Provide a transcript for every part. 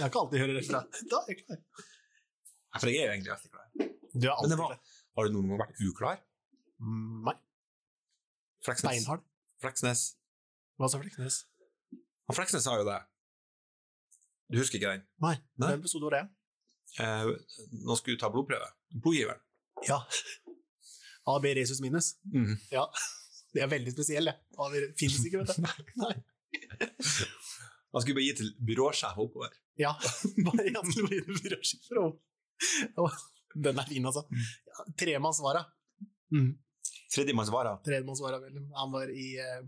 Jeg har ikke alltid hørt det fra Da er jeg klar. For jeg er jo egentlig alltid klar. Du er Men alltid det var, klar. har du noen gang vært uklar? Mm, Nei. Fleksnes. Beinhard. Fleksnes. Hva sa Fleksnes? Han Fleksnes sa jo det. Du husker ikke den? Nei. Nei. Hvem episode var det? Eh, nå skulle du ta blodprøve. Blodgiveren. Ja. AB resus minus. Mm. Ja. Det er veldig spesiell, det. Fins ikke, vet du. Nei. Han skulle bare gi til byråsjef oppover. Ja. Bare gi til byråsjefer og og Den er fin, altså. Ja, Tremannsvara. Mm. Tredjemannsvara? Tredjemannsvara, vel. Han var i, eh,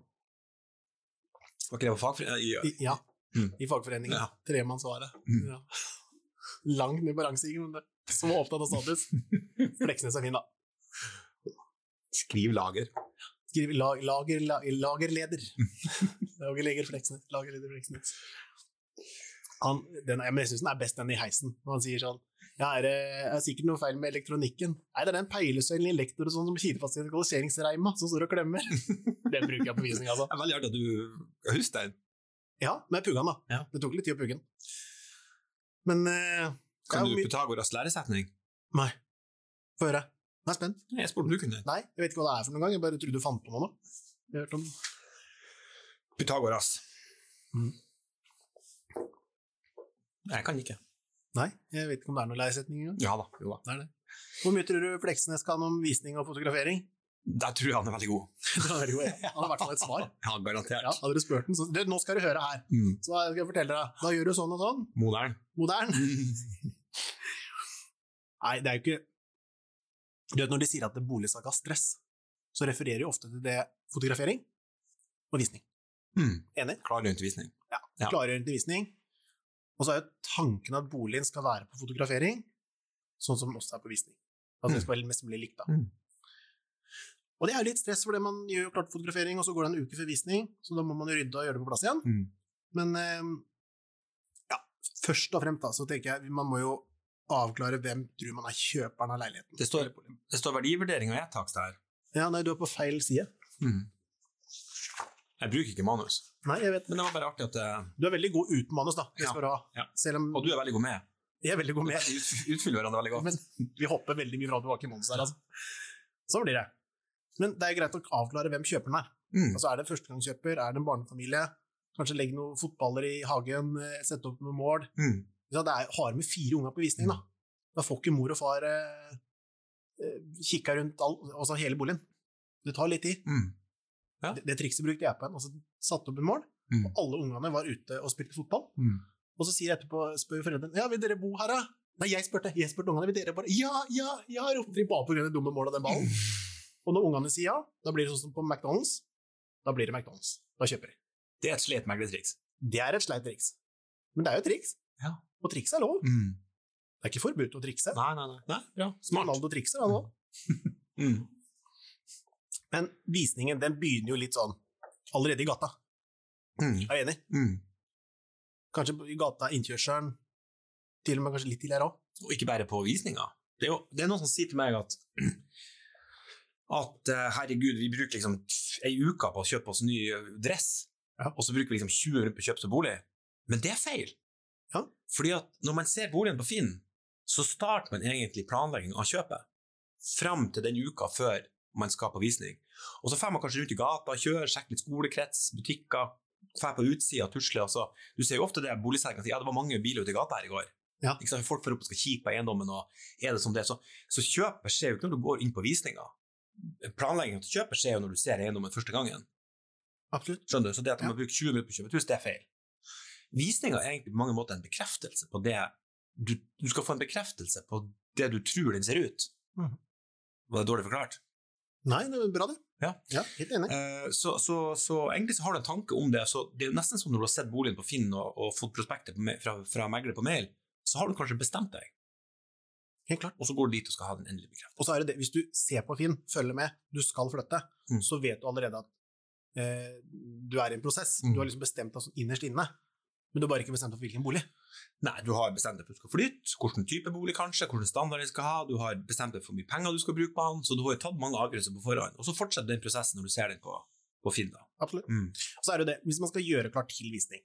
Var ikke det på fagforening? I, i Ja, Mm. i fagforeningen. Ja. Tremannsvara. Mm. Ja. På rangstigen, men så opptatt av status. Fleksnes er fin, da. Skriv lager. Skriv lag, lager, la, lagerleder. lagerleder Fleksnes. Lagerleder Fleksnes. Han, den, jeg syns den er best den i heisen. Når han sier sånn ja, er det er sikkert noe feil med elektronikken? Nei, det er den peilesøylen i lektor sånn som kiler fast i lokaliseringsreima som står og klemmer. Den bruker jeg på visning, altså. Det er veldig artig at du husker den. Ja, men pugga den, da. Ja. Det tok litt tid å pugge den. Men eh, Kan du Pythagoras læresetning? Nei. Få høre. Jeg er spent. Jeg spurte om du kunne. Nei, jeg vet ikke hva det er for noen gang. Jeg bare trodde du fant på noe nå. Jeg har hørt om Pythagoras. Mm. Jeg kan ikke. Nei, jeg vet ikke om det er noen leiesetning engang. Ja da. Jo da. Det er det. Hvor mye tror du Fleksnes kan om visning og fotografering? Der tror jeg han er veldig god. God. Han har i hvert fall et svar. Ja, garantert. Ja, hadde du spurt den, så du, Nå skal du høre her. Mm. Så skal jeg fortelle deg. Da gjør du sånn og sånn. Modern. Modern. Nei, det er jo ikke Du vet når de sier at det har stress, så refererer de ofte til det fotografering og visning. Mm. Enig? Klargjørende undervisning. Ja. Til visning. Og så er jo tanken at boligen skal være på fotografering, sånn som den også er på visning. At det skal være mest mulig likt, da. Mm. Og det er jo litt stress, for det man gjør jo klart fotografering, og så går det en uke før visning, så da må man jo rydde og gjøre det på plass igjen. Mm. Men eh, ja, først og fremst da, så tenker jeg man må jo avklare hvem tror man er kjøperen av leiligheten. Det står- Det står verdivurdering og e-takst her. Ja, nei, du er på feil side. Mm. Jeg bruker ikke manus, Nei, jeg vet men det var bare artig at uh... Du er veldig god uten manus, da. Ja, ja. Om Og du er veldig god med. jeg er veldig god med. Vi utfyller hverandre veldig godt. Men vi hopper veldig mye fra tilbake i manus her, altså. Så blir det. Men det er greit å avklare hvem kjøperen er. Mm. Altså, er det førstegangskjøper, er det en barnefamilie? Kanskje legge noen fotballer i hagen, eh, sette opp noen mål. Mm. Det er, har med fire unger på visning, da. Da får ikke mor og far eh, eh, kikka rundt all, altså hele boligen. Det tar litt tid. Mm. Ja. Det, det trikset brukte jeg på en. Altså, satte opp en mål, Mm. og alle ungene var ute og spilte fotball. Mm. Og så sier etterpå, spør foreldrene ja, vil dere bo her, da? Nei, jeg spurte. Jeg spurte ungene vil dere bare Ja, ja, ja, ropte de bare av det dumme målet og den ballen. Og når ungene sier ja, da blir det sånn som på McDonald's. Da blir det McDonald's. Da kjøper de. Det er et slet triks. Det er et sleit triks. Men det er jo et triks. Ja. Og triks er lov. Mm. Det er ikke forbudt å trikse. Nei, nei, nei. nei. Bra. Smart. Ronaldo trikser, han òg. Mm. Men visningen den begynner jo litt sånn allerede i gata. Mm. Er enig? Mm. Kanskje i gata, innkjørselen, til og med kanskje litt tidligere òg. Og ikke bare på visninga. Det er jo det er noen som sier til meg at at eh, herregud, vi bruker liksom ei uke på å kjøpe oss ny dress, Ja. og så bruker vi liksom 20 minutter på å kjøpe oss bolig. Men det er feil. Ja. Fordi at når man ser boligen på Finn, så starter man egentlig planlegging av kjøpet fram til den uka før man skal på visning. Og så får man kanskje rundt i gata, kjører, sjekker litt skolekrets, butikker, drar på utsida, tusler. Altså. Du ser jo ofte det boligselgerne sier, ja, det var mange biler ute i gata her i går. Ja. Folk får opp og skal kikke på eiendommen, og er det som det. Så, så kjøpet skjer jo ikke når du går inn på visninga. Planleggingen til kjøpet skjer jo når du ser eiendommen første gangen. Absolutt. Skjønner du? Så det at Ja. man bruker 20 minutter på å kjøpe et hus, det er feil. Visninga er egentlig på mange måter en bekreftelse på det du, du skal få en bekreftelse på det du tror den ser ut. Mm. Var det dårlig forklart? Nei, det er bra, det. Ja. helt enig. Uh, så, så, så egentlig så har du en tanke om det. Så det er jo nesten som når du har sett boligen på Finn og, og fått prospektet på, fra, fra megler på mail, så har du kanskje bestemt deg, Helt klart. og så går du dit og skal ha den endelige bekreftelsen. Og så er det det, hvis du ser på Finn, følger med, du skal flytte, Mm. så vet du allerede at uh, du er i en prosess. Mm. Du har liksom bestemt deg sånn innerst inne, men du har bare ikke bestemt deg for hvilken bolig. Nei, du har bestemt deg for at du skal flytte, hvilken type bolig kanskje, hvilken standard du skal ha, du har bestemt deg for hvor mye penger du skal bruke på den, så du har jo tatt mange avgjørelser på forhånd. Og så fortsetter den prosessen når du ser den på, på Finn. da. Absolutt. Mm. Og så er det det, hvis man skal gjøre klart til visning,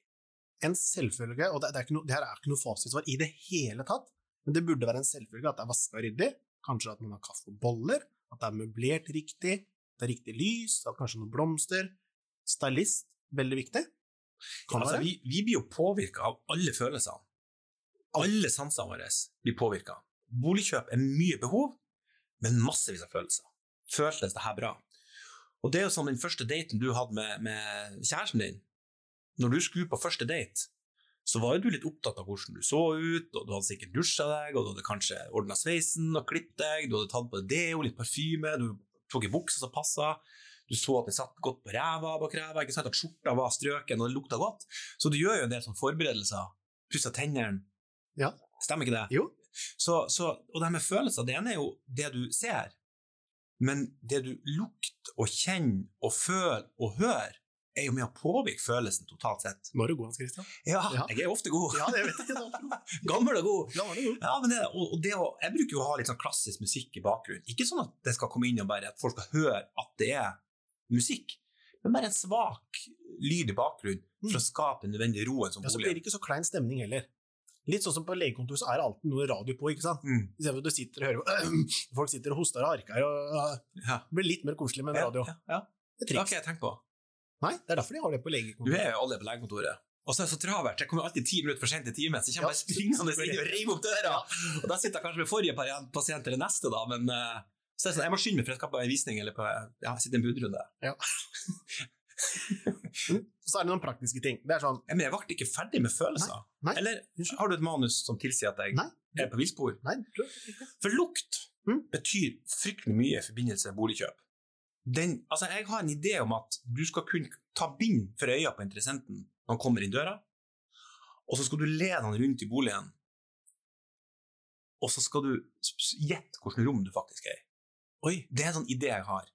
en selvfølge, og det, det, er ikke no, det her er ikke noe fasitsvar i det hele tatt, men det burde være en selvfølge at det er vaska ryddig, kanskje at man har kaffe og boller, at det er møblert riktig, det er riktig lys, at kanskje noen blomster. Stylist, veldig viktig. Altså, vi, vi blir jo påvirka av alle følelsene. Alle sansene våre blir påvirka. Boligkjøp er mye behov, men massevis av følelser. Føltes det her bra? Og det er jo som den første daten du hadde med, med kjæresten din. Når du skulle på første date, så var jo du litt opptatt av hvordan du så ut, og du hadde sikkert dusja deg, og du hadde kanskje ordna sveisen og klippet deg, du hadde tatt på deg deo, litt parfyme, du tok i buksa som passa, du så at det satt godt på ræva bak ræva, ikke sant, at skjorta var strøken og det lukta godt. Så du gjør jo en del sånne forberedelser. Pussa tennene. Ja. Stemmer ikke det? Jo. Så, så, og det her med følelser, det ene er jo det du ser, men det du lukter og kjenner og føler og hører, er jo med å påvirke følelsen totalt sett. Nå er du god, Hans Christian. Ja, Ja. jeg er ofte god. Ja, det vet jeg. Gammel og god. Gammel og god. Ja, men det, og, og det å, Jeg bruker jo å ha litt sånn klassisk musikk i bakgrunnen. Ikke sånn at det skal komme inn og bare at folk skal høre at det er musikk, men bare en svak lyd i bakgrunnen for å skape den nødvendige roen som Ja, så blir det ikke så klein stemning heller. Litt sånn som på legekontoret så er det alltid noe radio på, ikke sant? Mm. Istedenfor at du sitter og hører på Folk sitter og hoster og harker, og uh, Ja. det blir litt mer koselig med en radio. ja, ja. Det er Det har ikke jeg tenkt på. Nei, det er derfor de har det på legekontoret. Du er jo alle på legekontoret. Og så er det så travelt. Jeg kommer alltid ti minutter for sent i timen, så jeg kommer Ja. bare springende inn og river opp døra. Og da sitter jeg kanskje med forrige pasient eller neste, da, men eh, så er sånn, jeg må skynde meg, for jeg skal på en visning eller på ja, sitte i en budrunde. Så er det noen praktiske ting. Det er sånn Ja, Men jeg ble ikke ferdig med følelser. Nei. Eller har du et manus som tilsier at jeg Nei. er på villspor? Nei. For lukt Mm. betyr fryktelig mye i forbindelse med boligkjøp. Den, altså jeg har en idé om at du skal kunne ta bind for øya på interessenten når han kommer inn døra, og så skal du lede han rundt i boligen, og så skal du gjette hvilket rom du faktisk er i. Oi, Det er en sånn idé jeg har.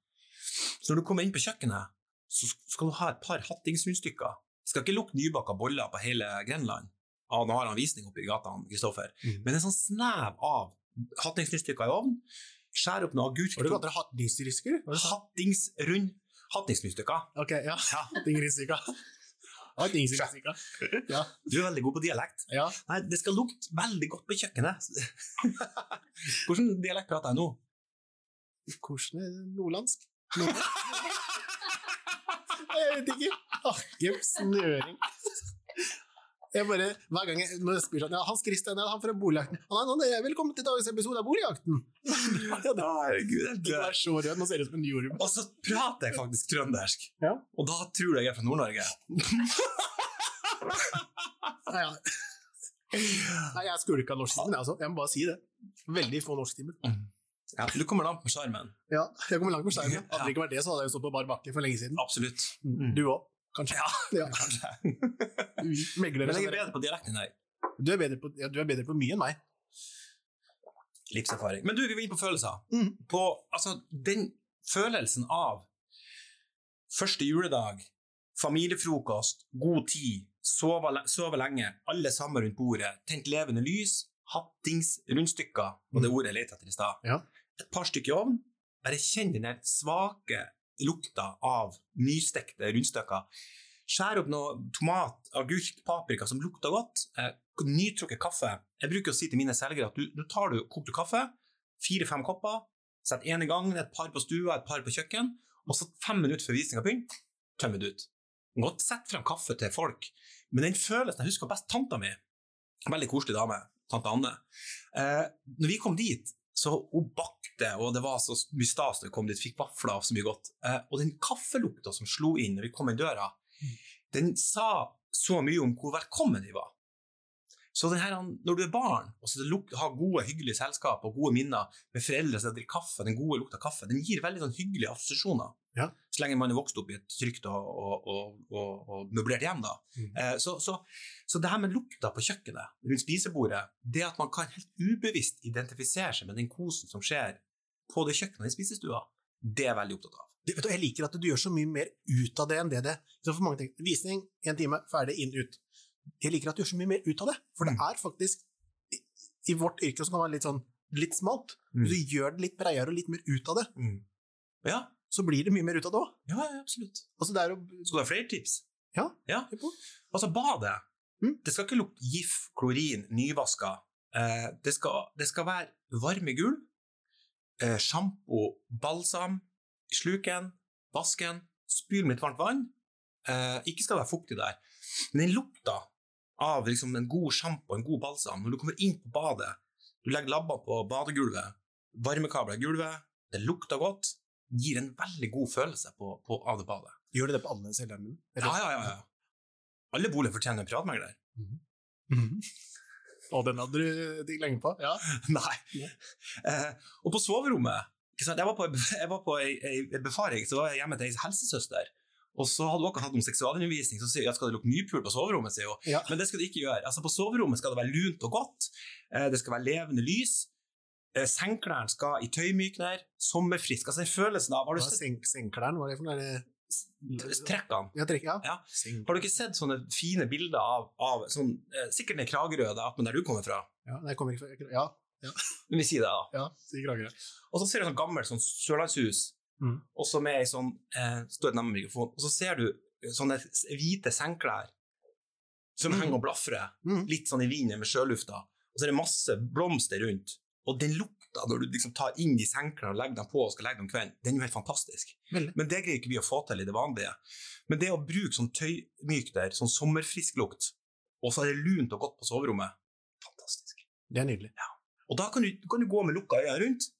Så når du kommer inn på kjøkkenet, så skal du ha et par hattingsrundstykker. Det skal ikke lukte nybaka boller på hele Grenland. Ja, nå har han visning oppe i gata, Kristoffer. Mm. Men en sånn snev av hattingsrundstykker i ovnen, skjær opp noe agurk Har du kalt det hattingsrisker? Hattingsrund Hattingsrundstykker. Ok, ja. Ja. Hattingrisika. Ja. Du er veldig god på dialekt. ja. Nei, det skal lukte veldig godt på kjøkkenet. Hvordan dialekt prater jeg nå? Hvordan er det nordlandsk? Nordlandsk? Jeg vet ikke. Akke snøring. Jeg bare, hver gang jeg, når jeg spør sånn, ja, Hans Christian, er han fra Boligjakten? Han han er, velkommen til dagens episode av Boligjakten. Ja, Herregud, du er så rød, nå ser det ut som en jordbær. Og så prater jeg faktisk trøndersk, Ja. og da tror du jeg er fra Nord-Norge. Nei. Nei, jeg skulka norsktimen, jeg altså. Jeg må bare si det. Veldig få norsktimer. Ja, du kommer langt med sjarmen. Ja, jeg kommer langt med skjermen. Hadde det ikke vært det, så hadde jeg jo stått på bar bakke for lenge siden. Absolutt. Du òg, kanskje. Ja, Ja. kanskje. Meglere Men jeg er bedre på dialekten enn deg. Du er bedre på, ja, du er bedre på mye enn meg. Livserfaring. Men du, vi var inne på følelser. Mm. På, altså, den følelsen av første juledag, familiefrokost, god tid, sove, sove lenge, alle sammen rundt bordet, tent levende lys, hattings rundstykker, og det Mhm. ordet jeg lette etter i stad. Ja. Et par stykker i ovnen, bare kjenn den svake lukta av nystekte rundstykker. Skjær opp noe tomat, agurk, paprika som lukter godt. Eh, nytrukket kaffe. Jeg bruker å si til mine selgere at du, du tar du kokte kaffe, fire-fem kopper, sett én i gang, et par på stua, et par på kjøkken, og så fem minutter før visninga begynner, tømmer du ut. Godt sett frem kaffe til folk, men den følelsen Jeg husker best tanta mi. Veldig koselig dame, tante Anne. Eh, når vi kom dit, så hun bakte, og det var så mye stas da vi kom dit, fikk vafler og så mye godt. Eh, og den kaffelukta som slo inn når vi kom inn døra, den sa så mye om hvor velkommen vi var. Så her, når du er barn og så har gode, hyggelige selskap og gode minner med foreldre som drikker kaffe, den gode lukta kaffe, den gir veldig sånn hyggelige assosiasjoner. Ja. Så lenge man er vokst opp i et trygt og, og, og, og, møblert hjem. da. Mm. Eh, så, så, så det her med lukta på kjøkkenet, rundt spisebordet, det at man kan helt ubevisst identifisere seg med den kosen som skjer på det kjøkkenet i spisestua, det er jeg veldig opptatt av. Du, vet du, jeg liker at du gjør så mye mer ut av det enn det det er. For mange tenker visning, én time, ferdig, inn, ut. Jeg liker at du gjør så mye mer ut av det, for det Mm. er faktisk i, vårt yrke som kan være litt sånn litt smalt. Mm. Hvis du gjør det litt bredere og litt mer ut av det, Ja, så blir det mye mer ut av det òg. ja, ja, absolutt. Altså, det er jo Så det er flere tips? Ja, ja. Altså, badet. Mm. Det skal ikke lukte gif, klorin, nyvaska. Eh, det, skal, det skal være varme gulv, eh, sjampo, balsam i sluken, vasken, spyl med litt varmt vann. Eh, ikke skal det være fuktig der. Men den lukta av liksom, en god sjampo, en god balsam, når du kommer inn på badet, du legger labbene på badegulvet, varmekabler i gulvet, det lukter godt, gir en veldig god følelse på, på, av det badet. Gjør det det på alle selgerne? Ja, ja, ja. ja. Alle boliger fortjener en privatmegler. Mhm. Og den hadde du digg lenge på? Ja. Nei. Eh, og på soverommet? Jeg var på, jeg var på ei, ei befaring, så var jeg hjemme til ei helsesøster. Og så hadde hun akkurat hatt om seksualundervisning, så sier hun at skal det lukte nypul på soverommet. sier hun. Ja. Men det skal det ikke gjøre. Altså På soverommet skal det være lunt og godt. Eh, det skal være levende lys. Sengklærne skal i tøymykner. Sommerfrisk. Altså den følelsen av Har du sett Sengklærne, Hva er det for noe? trekkene? Ja, trekk, ja. Ja. Har du ikke sett sånne fine bilder av, av sånn, eh, Sikkert ned Kragerø, der, du kommer fra. Ja, jeg kommer ikke fra Ja, Men vi sier det, da. ja, sier Kragerø. Og så ser du sånn gammelt sånn sørlandshus, Mhm. og så med ei sånn eh, Står nærme mikrofonen, og så ser du sånne hvite sengklær som Mhm. henger og blafrer, mm. litt sånn i vinden med sjølufta, og så er det masse blomster rundt, og den lukta når du liksom tar inn de sengeklærne og legger dem på og skal legge dem om kvelden, den er jo helt fantastisk. Vel. Men det greier ikke vi å få til i det vanlige. Men det å bruke sånn tøymykter, sånn sommerfrisk lukt, og så er det lunt og godt på soverommet, fantastisk. Det er nydelig. Og da kan du, kan du gå med lukka øyne rundt.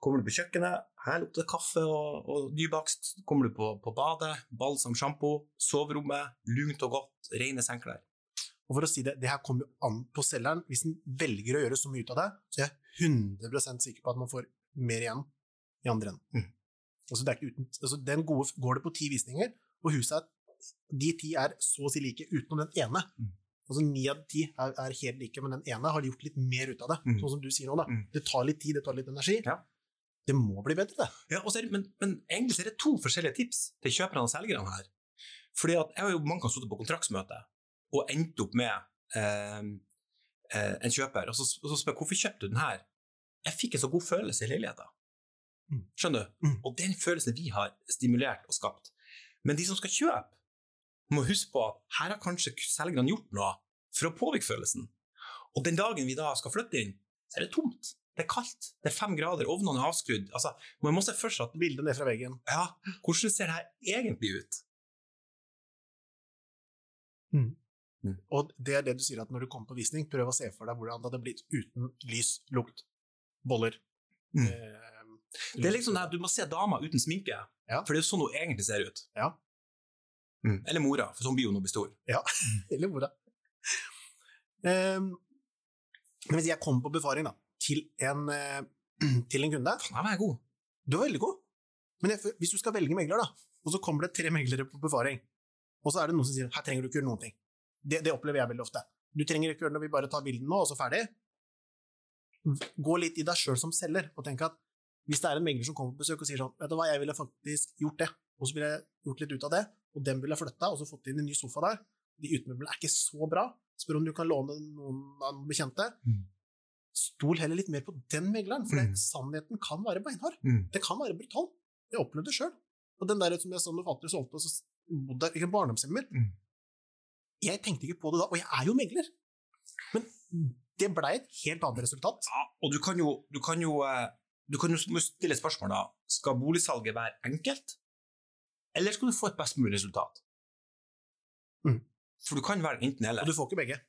Kommer du på kjøkkenet, her lukter det kaffe og, og nybakst. Kommer du på, på badet, balsam sjampo, soverommet, lunt og godt, rene sengeklær. Og for å si det, det her kommer jo an på selgeren. Hvis den velger å gjøre så mye ut av det, så er jeg 100 sikker på at man får mer igjen i andre enden. Mm. Altså, det er ikke uten, altså, den gode, går det på ti visninger, og huset er, de ti er så å si like utenom den ene. Mm. Altså Ni av ti er, er helt like, men den ene har gjort litt mer ut av det. Mm. Sånn som du sier nå, da. Mm. Det tar litt tid, det tar litt energi. Ja. Det må bli bedre, det. Ja, og så er men, men egentlig så er det to forskjellige tips til kjøperne og selgerne her. Fordi at jeg har jo mange ganger sittet på kontraktsmøte og endt opp med eh, eh, en kjøper, og så, og så spør jeg hvorfor kjøpte du den her? Jeg fikk en så god følelse i leiligheten. Mm. Skjønner du? Mm. Og den følelsen vi har stimulert og skapt. Men de som skal kjøpe, må huske på at her har kanskje selgerne gjort noe for å påvirke følelsen. Og den dagen vi da skal flytte inn, så er det tomt. Det er kaldt. Det er fem grader, ovnene er avskrudd. Altså, man må se for seg at Bildet ned fra veggen. ja, hvordan ser det her egentlig ut? Og det er det du sier at når du kommer på visning, prøv å se for deg hvordan det hadde blitt uten lys, lukt, boller. Mm. Eh, Det er liksom det at du må se dama uten sminke, Ja. for det er jo sånn hun egentlig ser ut. Ja. Mm. Eller mora, for sånn blir hun når hun blir stor. Eller mora. Um, men hvis jeg kommer på befaring da, til en, eh, til en kunde Faen, jeg er god. Du er veldig god, men hvis du skal velge megler, da, og så kommer det tre meglere på befaring, og så er det noen som sier her trenger du ikke gjøre noen ting. Det, det opplever jeg veldig ofte. Du trenger ikke gjøre noe, vi bare tar bildene nå, og så ferdig. Gå litt i deg sjøl som selger, og tenk at hvis det er en megler som kommer på besøk og sier sånn Vet du hva, jeg ville faktisk gjort det, og så ville jeg gjort litt ut av det, og den ville jeg flytta, og så fått inn en ny sofa der. De utemøblene er ikke så bra. Spør om du kan låne noen av noen bekjente. Stol heller litt mer på den megleren, for Mm. sannheten kan være beinhard. Mm. Det kan være brutal. Jeg opplevde det sjøl. Og den der som jeg sa når fatter'n solgte, og så bodde jeg i en barndomshjemmer Mm. Jeg tenkte ikke på det da, og jeg er jo megler. Men det blei et helt annet resultat. Ja, og du kan jo, du kan jo, eh, du kan jo stille spørsmål da. Skal boligsalget være enkelt, eller skal du få et best mulig resultat? Mm. For du kan velge enten eller. Og du får ikke begge.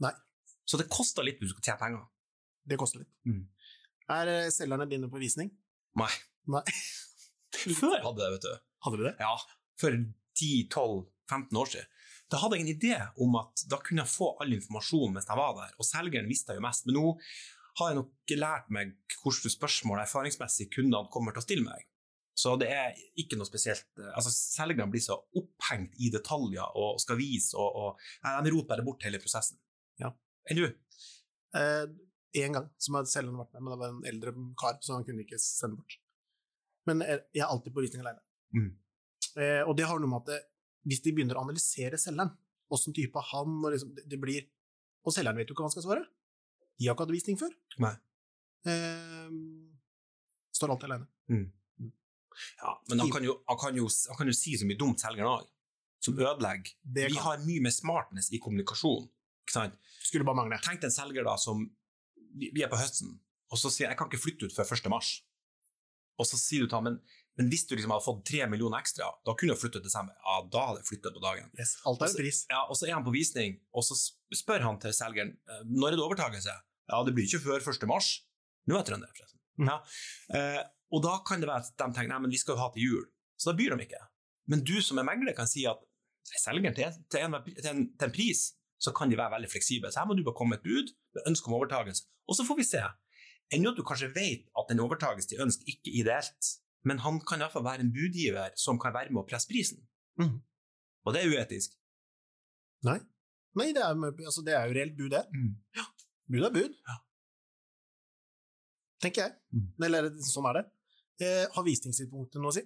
Nei. Så det koster litt hvis du skal tjene penger. Det koster litt. Mm. Er eh, selgerne dine på visning? Nei. Nei. Før hadde det, vet du. Hadde du det? Ja, for 10-12-15 år siden. Da hadde jeg en idé om at da kunne jeg få all informasjon mens jeg var der, og selgeren visste jo mest. Men nå har jeg nok lært meg hvilke spørsmål erfaringsmessig kundene kommer til å stille meg. Så det er ikke noe spesielt eh, altså Selgerne blir så opphengt i detaljer og skal vise, og, og Nei, de roter bare bort hele prosessen. Ja. Enn du? Eh, en gang som hadde selgeren vært med, men det var en eldre kar, så han kunne ikke sende bort. Men eh, jeg er alltid på visning alene. Mm. Eh, og det har noe med at det, hvis de begynner å analysere selgeren, åssen type han og liksom, det, det blir Og selgeren vet jo ikke hva han skal svare. De har ikke hatt visning før. Nei. Eh, står alltid alene. Ja, men han kan, jo, han, kan jo, han kan jo si så mye dumt selgeren òg. som ødelegger. Vi har mye mer smartness i kommunikasjon. Ikke sant? skulle bare mangle. Tenk en selger da som Vi er på høsten, og så sier jeg jeg kan ikke flytte ut før 1. mars. Og så sier du til ham men, men hvis du liksom hadde fått tre millioner ekstra, da kunne du flyttet i desember. Ja, da hadde jeg flyttet på dagen. Yes. Alt er pris. Ja, og så er han på visning, og så spør han til selgeren eh, når er det overtakelse. Ja, det blir ikke før 1. mars. Nå er jeg trønder, forresten. Mm. Ja. Eh, og da kan det være at de tenker nei, men vi skal jo ha til jul, så da byr de ikke. Men du som er megler kan si at selgeren til, til, en, til, en, til en pris, så kan de være veldig fleksible. Så her må du bare komme med et bud med ønske om overtakelse, og så får vi se. Ennå at du kanskje vet at den overtakelse de ønsker ikke er ideelt, men han kan i hvert fall være en budgiver som kan være med å presse prisen. Mm. Og det er uetisk. Nei, det er, altså, det er jo reelt bud, det. Bud er bud. Ja. Tenker jeg. Mm. Eller sånn er det. Eh, har visningstidspunktet noe å si?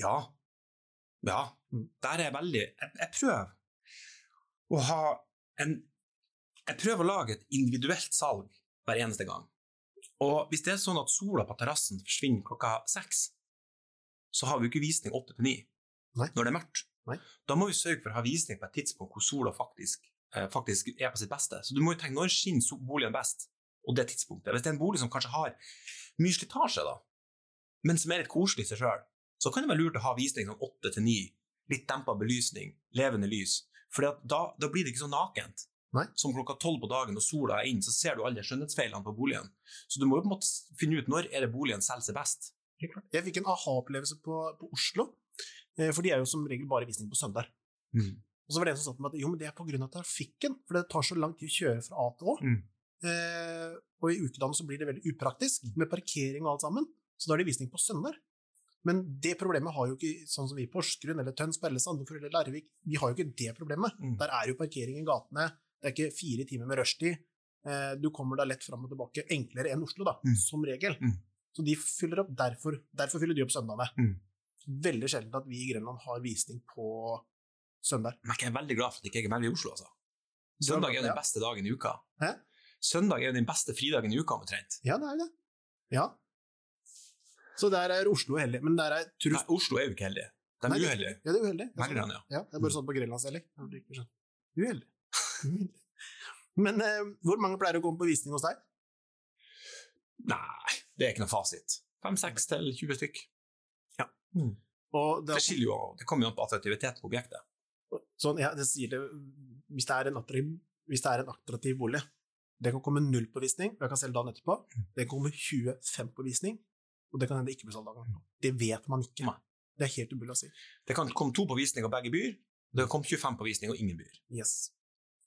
Ja. Ja. Mm. Der er jeg veldig jeg, jeg prøver å ha en Jeg prøver å lage et individuelt salg hver eneste gang. Og hvis det er sånn at sola på terrassen forsvinner klokka seks, så har vi jo ikke visning åtte til ni når det er mørkt. Nei. Da må vi sørge for å ha visning på et tidspunkt hvor sola faktisk, eh, faktisk er på sitt beste. Så du må jo tenke når skinner boligen best, og det tidspunktet. Hvis det er en bolig som kanskje har mye slitasje, da, men som er litt koselig i seg sjøl, så kan det være lurt å ha visning sånn åtte til ni. Litt dempa belysning, levende lys. For da, da blir det ikke så nakent. Nei. Som klokka tolv på dagen og sola er inn, så ser du alle skjønnhetsfeilene på boligen. Så du må jo på en måte finne ut når er det boligen selger seg best. Jeg fikk en aha-opplevelse på, på Oslo, eh, for de er jo som regel bare visning på søndag. Og så var det en som sa til meg at jo, men det er av trafikken, for det tar så lang tid å kjøre fra A til Å. Mm. Eh, og i ukedagen så blir det veldig upraktisk med parkering og alt sammen, så da er det visning på søndag. Men det problemet har jo ikke sånn som vi i Porsgrunn eller Tønsberg eller Sandefjord eller Larvik, vi har jo ikke det problemet. Mm. Der er jo parkering i gatene, det er ikke fire timer med rushtid. Eh, du kommer deg lett fram og tilbake, enklere enn Oslo, da, Mm. som regel. Mm. Så de fyller opp derfor, derfor fyller de opp søndagene. Mm. Veldig sjelden at vi i Grenland har visning på søndag. Men jeg er veldig glad for at ikke jeg er veldig i Oslo, altså. Søndag er jo den beste dagen i uka. Hæ? Søndag er jo den beste fridagen i uka, omtrent. Ja, det er det. Ja. Så der er Oslo heldig. Men der er Nei, Oslo er jo ikke heldig. De er uheldige. Ja, det er uheldig. Jeg så det. Ja. Det er bare sånn på Grenlandshelg. Sånn Uheldig. Uheldig. Men eh, hvor mange pleier å komme på visning hos deg? Nei, det er ikke noe fasit. 5-6 til 20 stykk. Og det, Det jo, det kommer jo an på attraktivitet på objektet. sånn, ja, det sier det, hvis, det er en attraktiv, hvis det er en attraktiv bolig, det kan komme null på visning, og jeg kan selge dagen etterpå. Det kan komme 25 på visning, og det kan hende ikke bli solgt av. Det vet man ikke. Nei. Det er helt umulig å si. Det kan komme to på visning, og begge byer. Det kan komme 25 på visning, og ingen byer. Yes.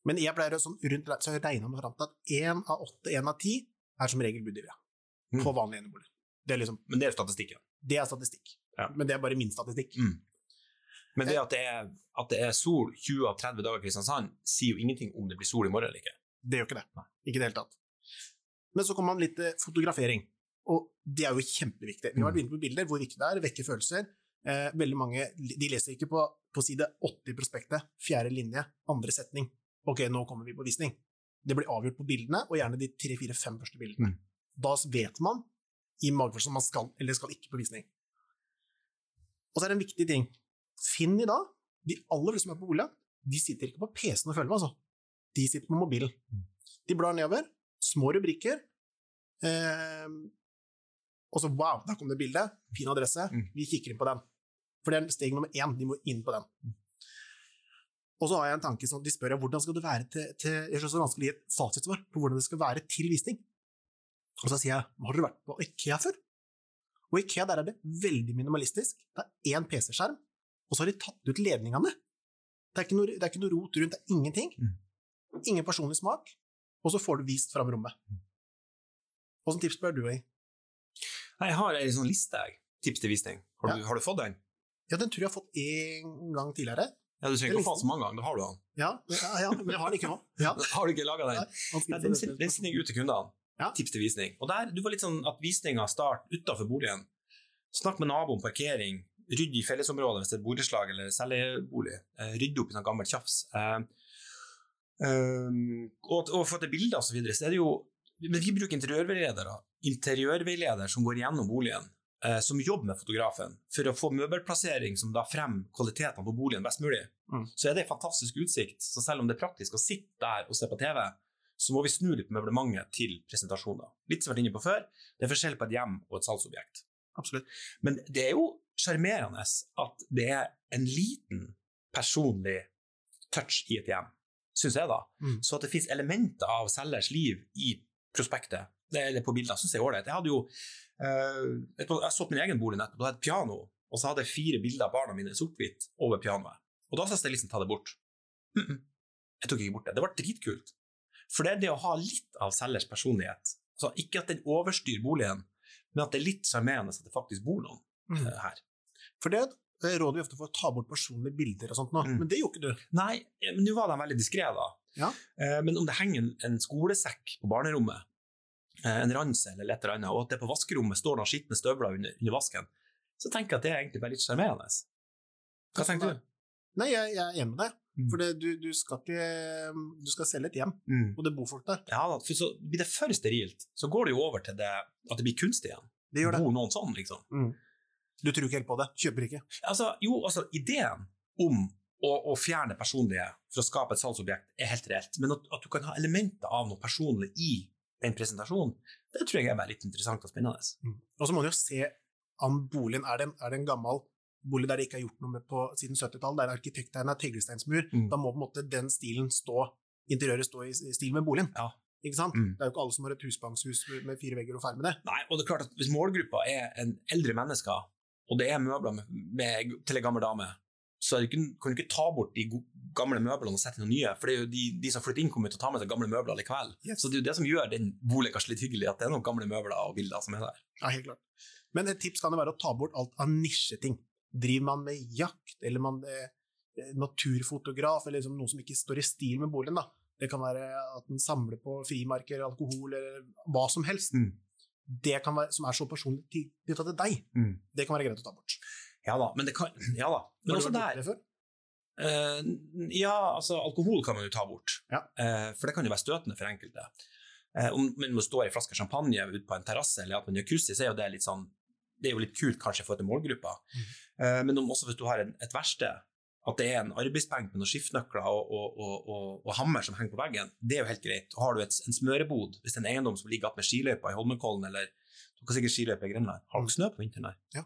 Men jeg pleier å sånn rundt, så jeg regner meg fram til at én av åtte, én av ti er som regel budgivere Mm. på vanlige eneboliger. Det er liksom, Men det er statistikken. det er statistikk. Ja. Men det er bare min statistikk. Mm. Men det at det, er, at det er sol 20 av 30 dager i Kristiansand, sier jo ingenting om det blir sol i morgen eller ikke. Det gjør ikke det. Ikke i det hele tatt. Men så kommer man litt til fotografering, og det er jo kjempeviktig. Vi har vært inne på bilder, hvor viktig det er, vekke følelser. Eh, veldig mange de leser ikke på, på side 80 i prospektet, fjerde linje, andre setning. Ok, nå kommer vi på visning. Det blir avgjort på bildene, og gjerne de tre, fire, fem første bildene. Mm. Da vet man i magefølelsen om man skal eller skal ikke på visning. Og så er det en viktig ting. Finn i dag, de aller fleste som er på bolig, de sitter ikke på PC-en og følger med, altså. De sitter på mobilen. De blar nedover, små rubrikker, eh, og så wow, der kom det bildet, fin adresse, Mm. vi kikker inn på den. For det er steg nummer én, de må inn på den. Og så har jeg en tanke som de spør hvordan skal det være til, til Jeg synes det er vanskelig å gi et fasitsvar på hvordan det skal være til visning. Og så sier jeg, har dere vært på Ikea før? Og Ikea der er det veldig minimalistisk. Det er én PC-skjerm, og så har de tatt ut ledningene. Det er ikke noe, det er ikke noe rot rundt, det er ingenting. Mm. Ingen personlig smak, og så får du vist fram rommet. Hvilke tips bør du gi? Nei, Jeg har en sånn liste, jeg. Tips til visning. Har du, har du fått den? Ja, den tror jeg har fått én gang tidligere. Ja, Du trenger er ikke å få den så mange ganger, da har du den. Ja, ja, ja men jeg har den ikke nå. Ja. Har du ikke laga den? Nei, Ja, den, den sender ut til kundene. Ja. Tips til visning. Og der, du var litt sånn at visninga starter utafor boligen. Snakk med naboen parkering. Rydd i fellesområdet hvis det er et borettslag eller selgebolig. Eh, Rydd opp i sånn gammelt tjafs. Eh, og, og for at det er bilder og så videre, så er det jo Men vi bruker interiørveiledere. Interiørveileder som går gjennom boligen. eh, som jobber med fotografen for å få møbelplassering som da fremmer kvalitetene på boligen best mulig, Mm. så er det en fantastisk utsikt. Så selv om det er praktisk å sitte der og se på TV, så må vi snu litt på møblementet til presentasjoner. Litt som vi har vært inne på før, det er forskjell på et hjem og et salgsobjekt. Absolutt. Men det er jo sjarmerende at det er en liten personlig touch i et hjem, syns jeg, da. Mm. Så at det finnes elementer av selgers liv i prospektet, eller på bilder, syns jeg er ålreit. Jeg hadde jo eh, jeg jeg så min egen bolig nettopp, da hadde jeg et piano, og så hadde jeg fire bilder av barna mine sort-hvitt over pianoet. Og da sa stylisten ta det bort. Mm -mm. Jeg tok ikke bort det. Det ble dritkult. For det er det å ha litt av selgers personlighet. Altså, ikke at den overstyrer boligen, men at det er litt sjarmerende at det faktisk bor noen Mm. eh, her. For det råder vi ofte for å ta bort personlige bilder og sånt nå, Mm. men det gjorde ikke du. Nei, men nå var de veldig diskré, da. Ja. Eh, men om det henger en, skolesekk på barnerommet, en ransel eller et eller annet, og at det på vaskerommet står noen skitne støvler under, under vasken, så tenker jeg at det er egentlig bare litt sjarmerende. Hva tenker du? Nei, jeg, jeg er enig med deg. Mm. For det, du, du skal ikke Du skal selge et hjem, Mm. og det bor folk der. Ja, for så blir det for sterilt, så går det jo over til det, at det blir kunstig igjen. Det gjør det. Bor noen sånn, liksom? Du tror ikke helt på det. Kjøper ikke. Altså, jo, altså, ideen om å, å fjerne personlige for å skape et salgsobjekt er helt reelt, men at, at du kan ha elementer av noe personlig i den presentasjonen, det tror jeg er bare litt interessant og spennende. Og så må du jo se om boligen er det, en- er det en gammel bolig der det ikke er gjort noe med på siden 70-tallet, der arkitekttegnet er teglsteinsmur. Mm. Da må på en måte den stilen stå, interiøret stå i, stil med boligen. Ja. Ikke sant? Mm. Det er jo ikke alle som har et husbankshus med- fire vegger og det. Nei, og det er klart at Hvis målgruppa er en eldre mennesker, og det er møbler med, med, til en gammel dame, så du ikke, kan du ikke ta bort de gamle møblene og sette inn noen nye. For det er jo de, de som flytter inn, kommer til å ta med seg gamle møbler likevel. Yes. Så det er jo det som gjør den boligen kanskje litt hyggelig, at det er noen gamle møbler og bilder som er der. Ja, helt klart. Men et tips kan jo være å ta bort alt av nisjeting. Driver man med jakt, eller man er naturfotograf, eller liksom noe som ikke står i stil med boligen, da. Det kan være at den samler på frimerker, alkohol, eller hva som helst. Mm. Det kan være, som er så personlig knytta til deg, det kan være greit å ta bort. Ja da, men det kan Ja da. Men du også der? Eh, ja, altså alkohol kan man jo ta bort, Ja. Uh, for det kan jo være støtende for enkelte. Uh, om man må stå i flaske champagne ute på en terrasse, eller at man gjør så er jo det litt sånn Det er jo litt kult kanskje for målgruppa. Mm. Men om, også hvis du har en, et verksted, at det er en arbeidsbenk med noen skiftenøkler og, og, og, og, hammer som henger på veggen, det er jo helt greit. Og har du et, en smørebod, hvis det er en eiendom som ligger attmed skiløypa i Holmenkollen, eller du kan sikkert skiløype i Grenland, har dere snø på vinteren der? Ja.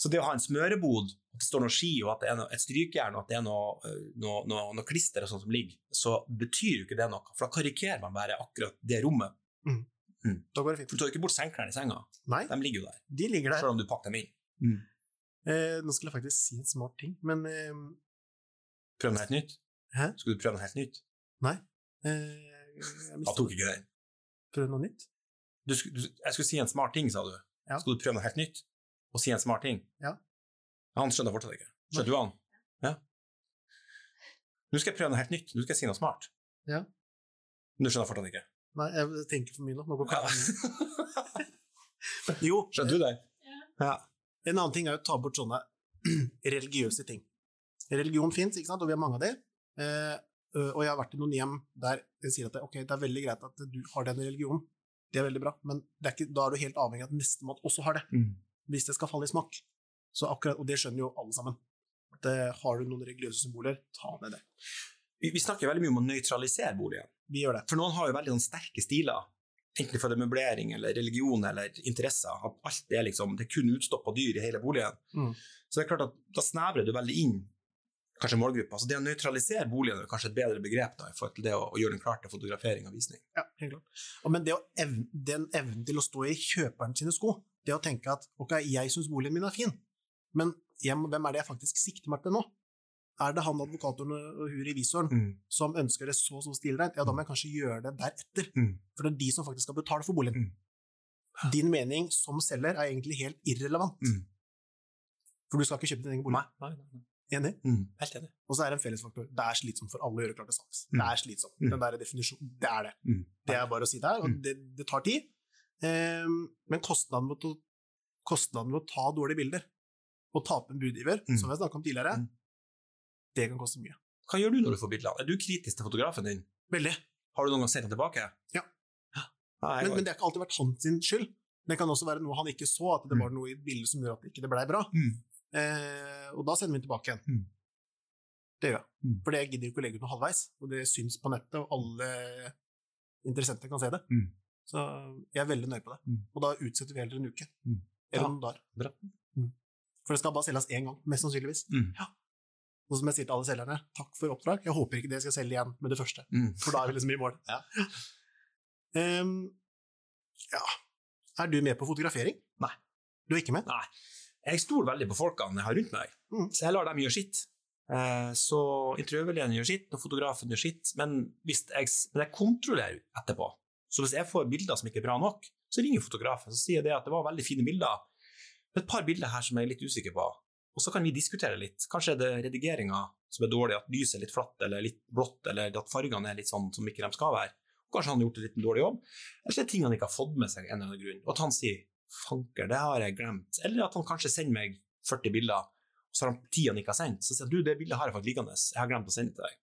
Så det å ha en smørebod, at det står noe ski og at det er noe, et strykejern og at det er noe, noe, noe, klister og sånt som ligger, så betyr jo ikke det noe. For da karikerer man bare akkurat det rommet. Da går det For du tar jo ikke bort senklærne i senga. Nei, De ligger jo der, de ligger der. selv om du pakker dem inn. Eh, nå skulle jeg faktisk si en smart ting, men eh, Prøv noe helt nytt. Hæ? Skal du prøve noe helt nytt? Nei. Eh, jeg Jeg tok ikke den. Prøv noe nytt? Du, du, jeg skulle si en smart ting, sa du. Ja. Skal du prøve noe helt nytt? Og si en smart ting? Ja. Han skjønner fortsatt ikke. Skjønner du han? Ja. Nå skal jeg prøve noe helt nytt. Nå skal jeg si noe smart. Ja. Men du skjønner fortsatt ikke. Nei, jeg tenker for mye nå. nå går Ja. jo, Skjønner du det? Ja. En annen ting er å ta bort sånne religiøse ting. Religion fins, ikke sant, og vi har mange av det. Eh, og jeg har vært i noen hjem der jeg sier at det, okay, det er veldig greit at du har den religionen, det er veldig bra, men det er ikke, da er du helt avhengig av at nestemann også har det, hvis det skal falle i smak. Så akkurat, og det skjønner jo alle sammen. At har du noen religiøse symboler, ta med det. Vi, vi snakker veldig mye om å nøytralisere boligen. Vi gjør det. For noen har jo veldig sånn sterke stiler. Enten for det er møblering eller religion eller interesser. Alt det er liksom, det er kun utstoppa dyr i hele boligen. Mm. Så det er klart at da snevrer du veldig inn kanskje målgruppa. Så det å nøytralisere boligen er kanskje et bedre begrep da, i forhold til det å, å gjøre den klar til fotografering og visning. Ja, helt klart. Og men det evne, den evnen til å stå i kjøperen sine sko, det å tenke at ok, jeg syns boligen min er fin, men hvem er det jeg faktisk sikter meg til nå? Er det han advokatoren og hun revisoren som ønsker det så så stilrent, ja, da må jeg kanskje gjøre det deretter. Mm. For det er de som faktisk skal betale for boligen. Mm. Din mening som selger er egentlig helt irrelevant. Mm. For du skal ikke kjøpe din egen bolig. Nei, nei, nei. Enig? Mm. Helt enig. Og så er det en fellesfaktor. Det er slitsomt for alle å gjøre klart til salgs. Mm. Det er slitsomt. Mm. Den der definisjonen, det er det. Mm. Det er bare å si det her, og Mm. det, det tar tid. Ehm, men kostnaden ved, å, kostnaden ved å ta dårlige bilder og tape en budgiver, Mm. som har snakket om tidligere, Mm. det kan koste mye. Hva gjør du når du får bilder? Er du kritisk til fotografen din? Veldig. Har du noen gang sett ham tilbake? Ja. Nei, Men, men det har ikke alltid vært hans skyld. Det kan også være noe han ikke så, at det Mm. var noe i bildet som gjorde at det ikke blei bra. Mm. Eh, og da sender vi den tilbake igjen. Mm. Det gjør jeg. Mm. For det gidder ikke å legge ut noe halvveis, og det syns på nettet, og alle interessenter kan se det. Så jeg er veldig nøye på det. Mm. Og da utsetter vi heller en uke. Mm. Eller Ja. noen dager. Bra. Mm. For det skal bare selges én gang, mest sannsynligvis. Mm. Og som jeg sier til alle selgerne, takk for oppdrag. Jeg håper ikke det skal selge igjen med det første, Mm. for da er vi liksom i mål. Ja. Um, ja. Er du med på fotografering? Nei. Du er ikke med? Nei. Jeg stoler veldig på folkene jeg har rundt meg, Mm. så jeg lar dem gjøre sitt. Eh, Så intervjuoverlegen gjør sitt, og fotografen gjør sitt, men, hvis jeg, men jeg kontrollerer etterpå. Så hvis jeg får bilder som ikke er bra nok, så ringer fotografen og sier det at det var veldig fine bilder. Et par bilder her som jeg er litt usikker på, og så kan vi diskutere litt. Kanskje er det redigeringa som er dårlig, at lyset er litt flatt eller litt blått, eller at fargene er litt sånn som ikke de skal være. Kanskje han har gjort en litt dårlig jobb. Eller så er det ting han ikke har fått med seg en eller annen grunn. Og at han sier 'fanker, det har jeg glemt'. Eller at han kanskje sender meg 40 bilder, og så har han ti han ikke har sendt. Så sier han 'du, det bildet har jeg faktisk liggende, jeg har glemt å sende det til deg'.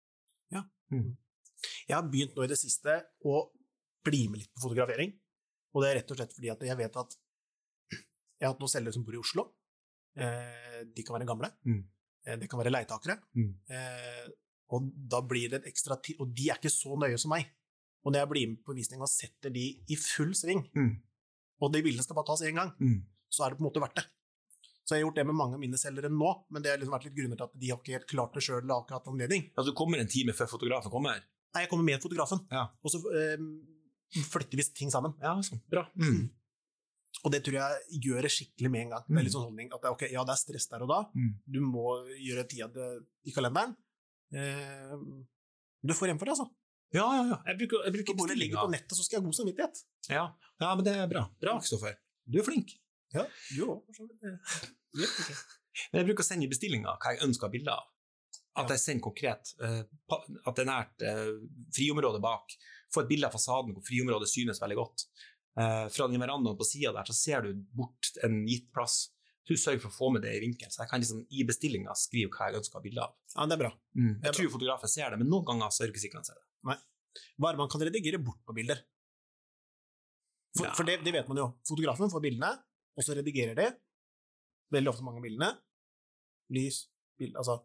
Jeg har begynt nå i det siste å bli med litt på fotografering. Og det er rett og slett fordi at jeg vet at jeg har hatt noen selgere som bor i Oslo. Eh, de kan være gamle. Mm. Eh, det kan være leietakere. Mm. Eh, og da blir det ekstra tid Og de er ikke så nøye som meg. Og når jeg blir med på visning og setter de i full sving, Mm. og de bildene skal bare tas én gang, Mm. så er det på en måte verdt det. Så jeg har gjort det med mange av mine selgere nå, men det har liksom vært litt grunner til at de har ikke helt klart det sjøl eller har ikke hatt anledning. Altså, du kommer en time før fotografen kommer? Nei, jeg kommer med fotografen, Ja. og så eh, flytter vi ting sammen. Ja, sånn. Bra. Mm. Og det tror jeg gjør det skikkelig med en gang. Det er litt sånn holdning at det, er ok, ja, det er stress der og da, Mm. du må gjøre tida i kalenderen. Eh, du får igjen for det, altså. Ja, ja, ja. Jeg bruker, jeg bruker bare legge på nettet, så skal jeg ha god samvittighet. Ja. ja, men det er bra. Bra, Kristoffer. Du er flink. Ja, du òg. Men jeg bruker å sende i bestillinger hva jeg ønsker bilder av. At jeg sender konkret. eh, at det er nært eh, friområdet bak. Få et bilde av fasaden hvor friområdet synes veldig godt. Eh, fra den verandaen på sida der så ser du bort en gitt plass. Du sørger for å få med det i vinkel, så jeg kan liksom i bestillinga skrive hva jeg ønsker å ha bilde av. Ja, det er bra. Mm. Det er Jeg tror fotografen ser det, men noen ganger så er det ikke sikkert han ser det. Hva er det man kan redigere bort på bilder? For, Ja. for det, det vet man jo. Fotografen får bildene, og så redigerer de. Veldig ofte mange av bildene. Lys, bilde Altså,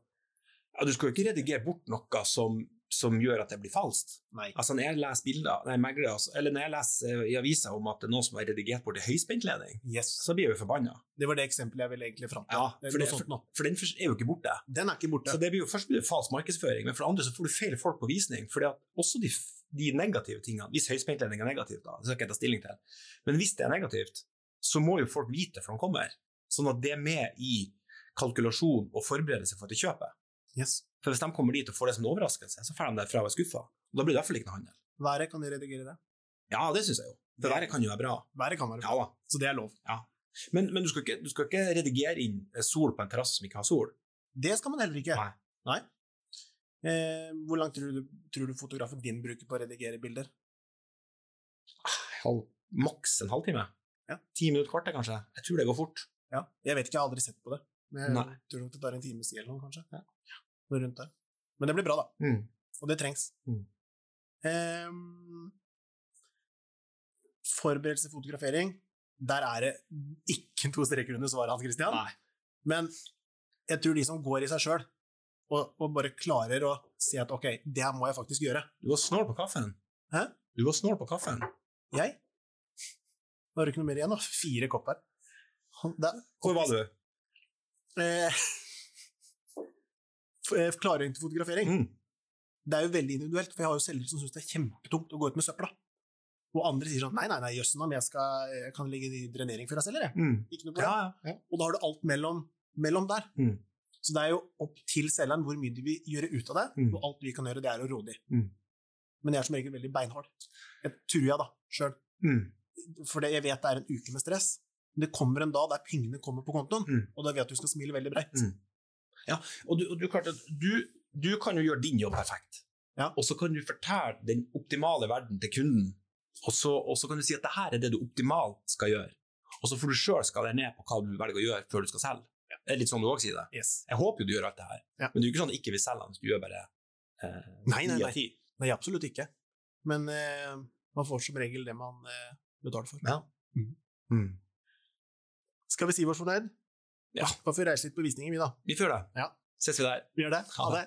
Ja, du skal jo ikke redigere bort noe som, som gjør at det blir falskt. nei. Altså Når jeg leser bilder, nei, megler, altså, eller når jeg leser eh, i avisa om at det er noen som har redigert bort en høyspentledning, Yes. så blir jeg jo forbanna. Det var det eksempelet jeg ville egentlig fram til. Ja, for det- for. For den er jo ikke borte. Den er ikke borte. Så det blir jo, Først blir det falsk markedsføring, men for det andre så får du feil folk på visning. fordi at også de, de negative tingene, Hvis høyspentledning er negativt, da, det skal ikke ta stilling til, men hvis det er negativt, så må jo folk vite før de kommer. Sånn at det er med i kalkulasjon og forberedelse for at de kjøper. Yes. For Hvis de kommer dit og får det som en overraskelse, så får de derfra og er skuffa. Da blir det i hvert fall ikke noe handel. Været kan de redigere det. Ja, det syns jeg jo. For været kan jo være bra. Været kan være bra, Ja. Så det er lov. Men, men du, skal ikke, du skal ikke redigere inn sol på en terrasse som ikke har sol. Det skal man heller ikke. Nei. Nei. Eh, hvor langt tror du, tror du fotografen din bruker på å redigere bilder? Halv, maks en halvtime. Ja. Ti minutter, kvarter kanskje. Jeg tror det går fort. Ja. Jeg vet ikke, jeg har aldri sett på det. Men jeg Nei. tror nok det tar en times tid eller noe, kanskje. Ja. Noe rundt det. Men det blir bra, da. Mm. Og det trengs. Mm. Ehm, forberedelse til fotografering, der er det ikke to streker under svaret hans, Christian. Nei. Men jeg tror de som går i seg sjøl, og, og bare klarer å si at ok, det her må jeg faktisk gjøre. Du var snål på kaffen. Hæ? Du var snål på kaffen. Jeg? Nå har du ikke noe mer igjen, da. Fire kopper. Er- Hvor var du? Eh, Klargjøring til fotografering. Mm. Det er jo veldig individuelt, for jeg har jo selgere som syns det er kjempetungt å gå ut med søpla. Og andre sier sånn nei, nei, nei, jøssen jeg, skal- jeg kan legge i drenering før jeg selger, jeg. Mm. Ikke noe problem. Ja, ja. Og da har du alt mellom, mellom der. Mm. Så det er jo opp til selgeren hvor mye de vil gjøre ut av det, Mm. og alt vi kan gjøre, det er å råde i. Mm. Men jeg er som regel veldig beinhard. Jeg tror jeg, da, sjøl. Mm. For jeg vet det er en uke med stress. Men det kommer en dag der pengene kommer på kontoen, Mm. og da vet du du skal smile veldig bredt. Mm. Og du, og du, du, du kan jo gjøre din jobb perfekt. Ja. Og så kan du fortelle den optimale verden til kunden. Og så, og så kan du si at det her er det du optimalt skal gjøre. Og så får du sjøl skalere ned på hva du velger å gjøre før du skal selge. Det er litt sånn du òg sier det. Yes. Jeg håper jo du gjør alt det her, Ja. men det er jo ikke sånn at du ikke vil selge så du gjør bare eh, Nei, nei, nei. Nei, absolutt ikke. Men eh, man får som regel det man eh, betaler for. Ja. Mm. Mm. Skal vi si oss fornøyd? Ja. Da får vi reise litt på visninger, vi, da. Vi får det. Ja. Ses vi der. Vi gjør det. Ha det.